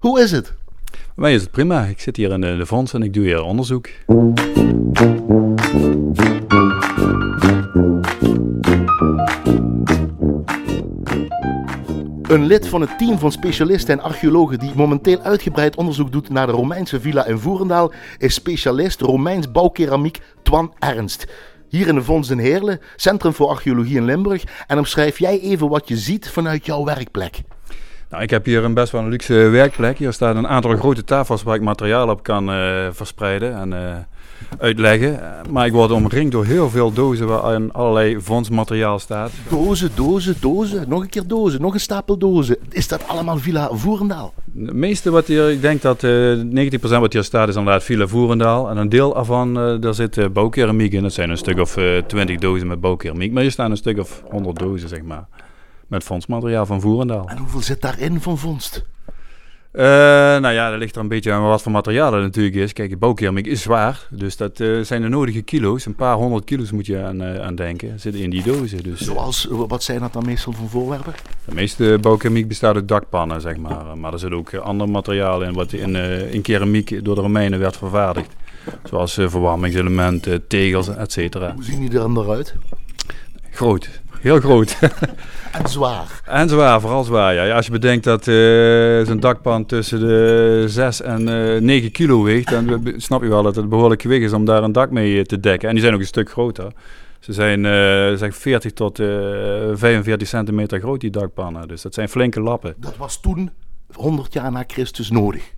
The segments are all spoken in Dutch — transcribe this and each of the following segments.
Hoe is het? Mij is het prima. Ik zit hier in de, de fonds en ik doe hier onderzoek. Een lid van het team van specialisten en archeologen die momenteel uitgebreid onderzoek doet naar de Romeinse villa in Voerendaal is specialist Romeins bouwkeramiek Twan Ernst. Hier in de Fonds in Heerlen, Centrum voor Archeologie in Limburg. En omschrijf jij even wat je ziet vanuit jouw werkplek. Nou, ik heb hier een best wel een luxe werkplek. Hier staan een aantal grote tafels waar ik materiaal op kan uh, verspreiden en uh, uitleggen. Maar ik word omringd door heel veel dozen waarin allerlei fondsmateriaal staat. Dozen, dozen, dozen, nog een keer dozen, nog een stapel dozen. Is dat allemaal Villa Voerendaal? Het meeste wat hier, ik denk dat uh, 90% wat hier staat is inderdaad Villa Voerendaal. En een deel ervan, daar zit bouwkeramiek in. Dat zijn een stuk of 20 dozen met bouwkeramiek. Maar hier staan een stuk of 100 dozen, zeg maar met vondstmateriaal van Voerendaal. En hoeveel zit daarin van vondst? Uh, nou ja, dat ligt er een beetje aan wat voor materiaal er natuurlijk is. Kijk, bouwkeramiek is zwaar, dus dat uh, zijn de nodige kilo's. Een paar honderd kilo's moet je aan, uh, aan denken, zitten in die dozen. Dus, Zoals, wat zijn dat dan meestal voor voorwerpen? De meeste bouwkeramiek bestaat uit dakpannen, zeg maar. Maar er zit ook ander materiaal in wat in, in keramiek door de Romeinen werd vervaardigd. Zoals verwarmingselementen, tegels, et cetera. Hoe zien die er dan eruit? Groot, heel groot. En zwaar. En zwaar, vooral zwaar. Ja. ja als je bedenkt dat uh, zo'n dakpan tussen de 6 en uh, 9 kilo weegt, dan snap je wel dat het behoorlijk gewicht is om daar een dak mee te dekken. En die zijn ook een stuk groter. Ze zijn uh, zeg 40 tot 45 centimeter groot, die dakpannen. Dus dat zijn flinke lappen. Dat was toen 100 jaar na Christus nodig.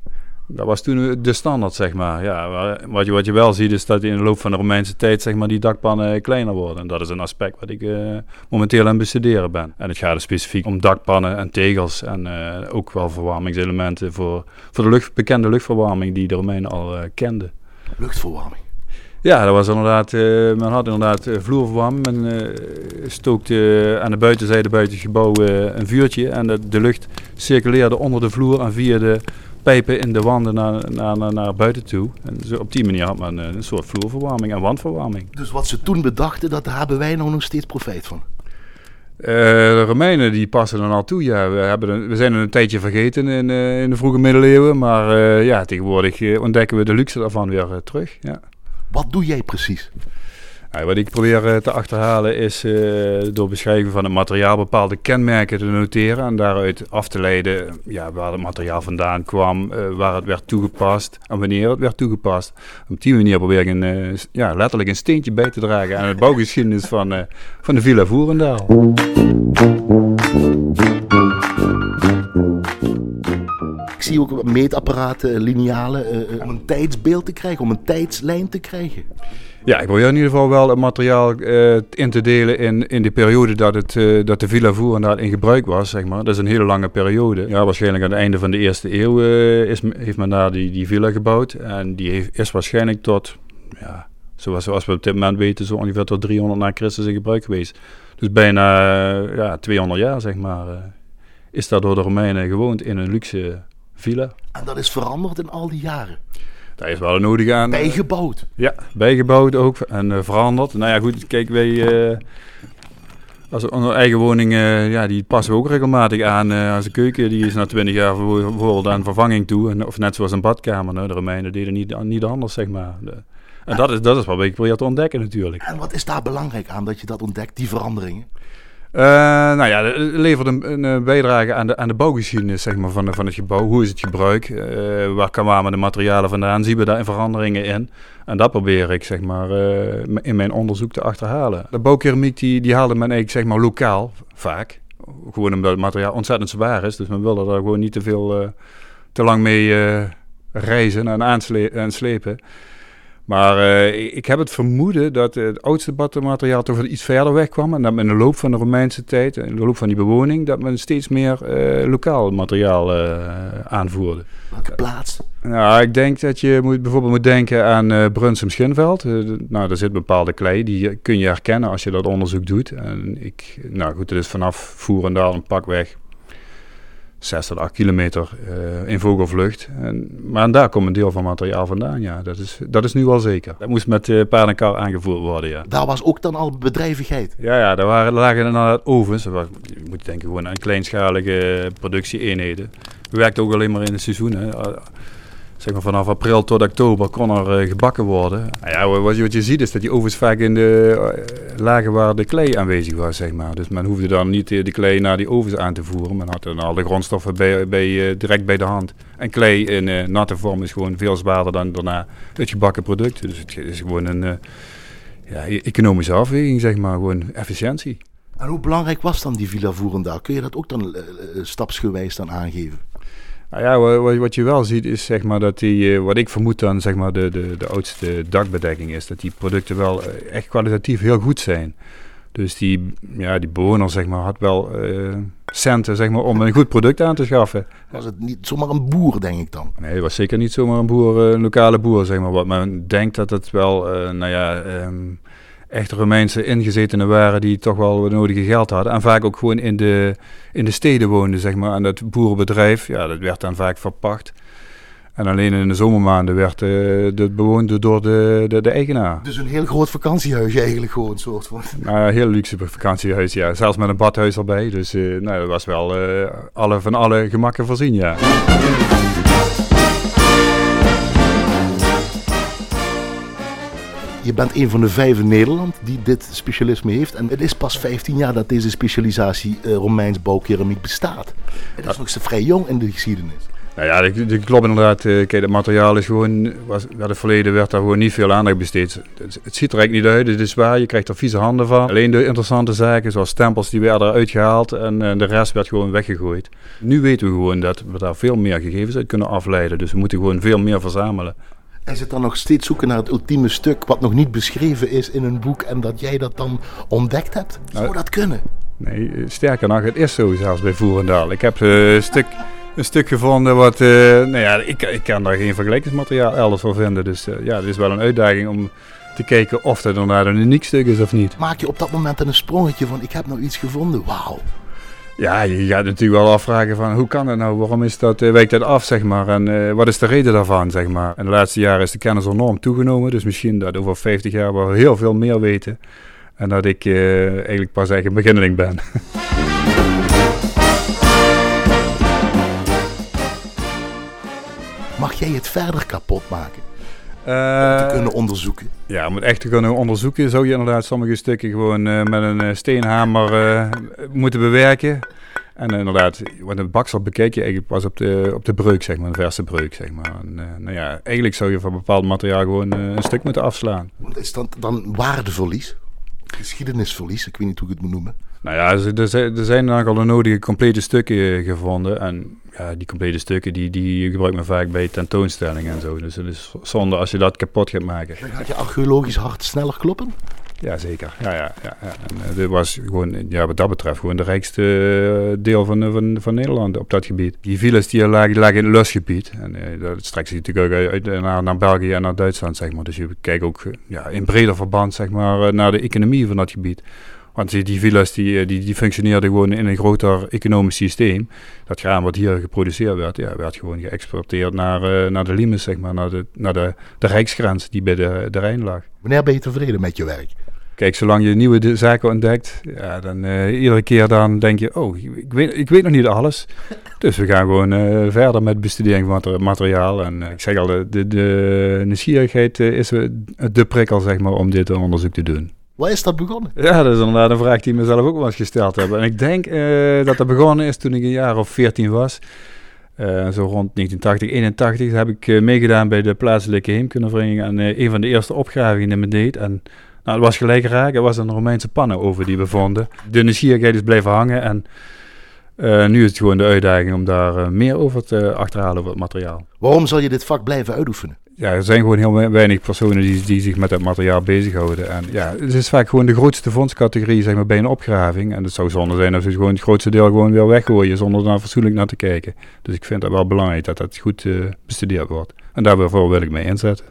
Dat was toen de standaard, zeg maar. Ja, wat, je, wat je wel ziet is dat in de loop van de Romeinse tijd zeg maar, die dakpannen kleiner worden. En dat is een aspect wat ik uh, momenteel aan het bestuderen ben. En het gaat dus specifiek om dakpannen en tegels en uh, ook wel verwarmingselementen voor, voor de lucht, bekende luchtverwarming die de Romeinen al uh, kenden. Luchtverwarming? Ja, dat was inderdaad, men had inderdaad vloerverwarming. Men stookte aan de buitenzijde buiten het gebouw een vuurtje en de, de lucht circuleerde onder de vloer en via de pijpen in de wanden naar, naar, naar, buiten toe. En zo op die manier had men een soort vloerverwarming en wandverwarming. Dus wat ze toen bedachten, dat daar hebben wij nou nog steeds profijt van? Uh, de Romeinen die passen er al toe. Ja, we, hebben we zijn er een tijdje vergeten in, uh, in de vroege middeleeuwen. Maar uh, ja, tegenwoordig ontdekken we de luxe daarvan weer terug. Ja. Wat doe jij precies? Ja, wat ik probeer te achterhalen is uh, door beschrijven van het materiaal bepaalde kenmerken te noteren en daaruit af te leiden ja, waar het materiaal vandaan kwam, uh, waar het werd toegepast en wanneer het werd toegepast. Op die manier probeer ik een, ja, letterlijk een steentje bij te dragen aan het bouwgeschiedenis van, van de Villa Voerendaal. Ik zie ook meetapparaten, linealen, om een tijdsbeeld te krijgen, om een tijdslijn te krijgen. Ja, ik probeer in ieder geval wel het materiaal uh, in te delen in, in de periode dat, het, uh, dat de Villa Voerendaal in gebruik was, zeg maar. Dat is een hele lange periode. Ja, waarschijnlijk aan het einde van de eerste eeuw uh, is, heeft men daar die, die villa gebouwd. En die heeft, is waarschijnlijk tot, ja, zoals, zoals we op dit moment weten, zo ongeveer tot 300 na Christus in gebruik geweest. Dus bijna ja, 200 jaar, zeg maar, is daar door de Romeinen gewoond in een luxe villa. En dat is veranderd in al die jaren? Daar is wel nodig aan. Bijgebouwd. Ja, bijgebouwd ook en uh, veranderd. Nou ja, goed, kijk, wij. Uh, als onze eigen woning, uh, ja, die passen we ook regelmatig aan. als een keuken, die is na 20 jaar bijvoorbeeld aan vervanging toe. En, of net zoals een badkamer. Nou, de Romeinen deden niet, niet anders, zeg maar. De, en dat is, dat is wat ik probeer te ontdekken natuurlijk. En wat is daar belangrijk aan dat je dat ontdekt, die veranderingen? Uh, nou ja, het levert een, een, bijdrage aan de, aan de bouwgeschiedenis zeg maar, van, van het gebouw. Hoe is het gebruik? Uh, waar kwamen de materialen vandaan? Zien we daar veranderingen in? En dat probeer ik zeg maar, in mijn onderzoek te achterhalen. De bouwkeramiek die, die haalde men eigenlijk zeg maar, lokaal vaak. Gewoon omdat het materiaal ontzettend zwaar is. Dus men wilde daar gewoon niet te veel te lang mee reizen en aanslepen. Maar uh, ik heb het vermoeden dat het oudste battermateriaal toch iets verder weg kwam. En dat men in de loop van de Romeinse tijd, in de loop van die bewoning, dat men steeds meer uh, lokaal materiaal uh, aanvoerde. Welke plaats? Nou, ik denk dat je moet, bijvoorbeeld moet denken aan Brunsum Schinveld. nou, daar zit bepaalde klei, die kun je herkennen als je dat onderzoek doet. En ik, nou goed, het is vanaf Voerendaal een pakweg 6 tot 8 kilometer uh, in vogelvlucht. En, maar daar komt een deel van materiaal vandaan, ja. Dat is, dat is nu wel zeker. Dat moest met uh, paard en kar aangevoerd worden, ja. Daar was ook dan al bedrijvigheid? Ja, ja daar waren, lagen inderdaad ovens. Was, je moet denken gewoon aan kleinschalige productieeenheden. We werkten ook alleen maar in het seizoen. Hè. Zeg maar vanaf april tot oktober kon er uh, gebakken worden. Nou ja, wat, je, wat je ziet is dat die ovens vaak in de uh, lagen waar de klei aanwezig was, zeg maar. Dus men hoefde dan niet de klei naar die ovens aan te voeren. Men had dan al de grondstoffen bij, bij, direct bij de hand. En klei in natte vorm is gewoon veel zwaarder dan daarna het gebakken product. Dus het is gewoon een ja, e-, economische afweging, zeg maar. Gewoon efficiëntie. En hoe belangrijk was dan die Villa Voerendaal? Kun je dat ook dan uh, stapsgewijs dan aangeven? Nou ja, wat, wat, je wel ziet is zeg maar dat die, wat ik vermoed dan zeg maar de, de, de oudste dakbedekking is, dat die producten wel echt kwalitatief heel goed zijn. Dus die, ja, die bewoner zeg maar, had wel uh, centen zeg maar, om een goed product aan te schaffen. Was het niet zomaar een boer, denk ik dan? Nee, het was zeker niet zomaar een boer, een lokale boer, zeg maar. Wat men denkt dat het wel, uh, nou ja, um, echte Romeinse ingezetenen waren die toch wel het nodige geld hadden. En vaak ook gewoon in de, in de steden woonden, zeg maar. En dat boerenbedrijf, ja, dat werd dan vaak verpacht. En alleen in de zomermaanden werd uh, dat bewoond door de, de, de, eigenaar. Dus een heel groot vakantiehuisje eigenlijk gewoon, soort van. Nou, een heel luxe vakantiehuis, ja. Zelfs met een badhuis erbij. Dus uh, nou, dat was wel uh, alle, van alle gemakken voorzien, ja. Je bent een van de vijf in Nederland die dit specialisme heeft. En het is pas 15 jaar dat deze specialisatie uh, Romeins bouwkeramiek bestaat. Het is nog zo vrij jong in de geschiedenis. Nou ja, dat, klopt inderdaad. Uh, kijk, het materiaal is gewoon, was, bij het verleden werd daar gewoon niet veel aandacht besteed. Het, het, ziet er eigenlijk niet uit, het is waar, je krijgt er vieze handen van. Alleen de interessante zaken, zoals stempels, die werden eruit gehaald en uh, de rest werd gewoon weggegooid. Nu weten we gewoon dat we daar veel meer gegevens uit kunnen afleiden, dus we moeten gewoon veel meer verzamelen. En zit dan nog steeds zoeken naar het ultieme stuk wat nog niet beschreven is in een boek en dat jij dat dan ontdekt hebt? Zou nou, dat kunnen? Nee, sterker nog, het is zo zelfs bij Voerendaal. Ik heb uh, een stuk een stuk gevonden wat, uh, nou ja, ik, ik kan daar geen vergelijkingsmateriaal elders voor vinden. Dus uh, ja, het is wel een uitdaging om te kijken of dat inderdaad een uniek stuk is of niet. Maak je op dat moment een sprongetje van ik heb nou iets gevonden, wauw. Ja, je gaat natuurlijk wel afvragen van hoe kan dat nou, waarom is dat, uh, wijkt dat af, zeg maar. En wat is de reden daarvan, zeg maar. En de laatste jaren is de kennis enorm toegenomen, dus misschien dat over 50 jaar we heel veel meer weten. En dat ik eigenlijk pas eigenlijk een beginneling ben. Mag jij het verder kapot maken? Uh, om te kunnen onderzoeken. Ja, om het echt te kunnen onderzoeken zou je inderdaad sommige stukken gewoon uh, met een uh, steenhamer moeten bewerken. En inderdaad, want een baksel bekeek je eigenlijk pas op de, op de breuk, zeg maar, een verse breuk, zeg maar. En, nou ja, eigenlijk zou je van bepaald materiaal gewoon een stuk moeten afslaan. Is dat dan waardeverlies? Geschiedenisverlies, ik weet niet hoe ik het moet noemen. Nou ja, er, er zijn al de nodige complete stukken gevonden. En ja, die complete stukken die, die gebruikt men vaak bij tentoonstellingen en zo. Dus het is zonde als je dat kapot gaat maken. Dan gaat je archeologisch hart sneller kloppen? Ja, zeker. Ja, ja, ja. En, uh, dit was gewoon, ja, wat dat betreft, gewoon de rijkste uh, deel van, van, van Nederland op dat gebied. Die villas die lagen, lagen in het lusgebied. En dat strekt zich natuurlijk uit, naar, naar België en naar Duitsland, zeg maar. Dus je kijkt ook ja, in breder verband, zeg maar, naar de economie van dat gebied. Want die, die villa's die, eh, die, die functioneerden gewoon in een groter economisch systeem. Dat graan wat hier geproduceerd werd, ja, werd gewoon geëxporteerd naar, naar de Limes, zeg maar, naar de, naar de, de rijksgrens die bij de, de Rijn lag. Wanneer ben je tevreden met je werk? Kijk, zolang je nieuwe zaken ontdekt, ja, dan uh, iedere keer dan denk je, oh, ik weet, ik weet nog niet alles. Dus we gaan gewoon uh, verder met bestudering van materiaal. En uh, ik zeg al, de, de, de nieuwsgierigheid is de prikkel, zeg maar, om dit onderzoek te doen. Waar is dat begonnen? Ja, dat is inderdaad een vraag die ik mezelf ook wel eens gesteld heb. En ik denk dat dat begonnen is toen ik een jaar of 14 was. Uh, zo rond 1980, 81 heb ik uh, meegedaan bij de plaatselijke heemkundevereniging en een van de eerste opgravingen die me deed. En nou, het was gelijk raak, er was een Romeinse pannen over die we vonden. De nieuwsgierigheid is blijven hangen en nu is het gewoon de uitdaging om daar meer over te achterhalen over het materiaal. Waarom zal je dit vak blijven uitoefenen? ja, er zijn gewoon heel weinig personen die, die zich met dat materiaal bezighouden. En ja, het is vaak gewoon de grootste fondscategorie zeg maar, bij een opgraving. En het zou zonde zijn als je gewoon het grootste deel gewoon weer weggooien zonder daar fatsoenlijk naar te kijken. Dus ik vind het wel belangrijk dat dat goed uh, bestudeerd wordt. En daarvoor wil ik mee inzetten.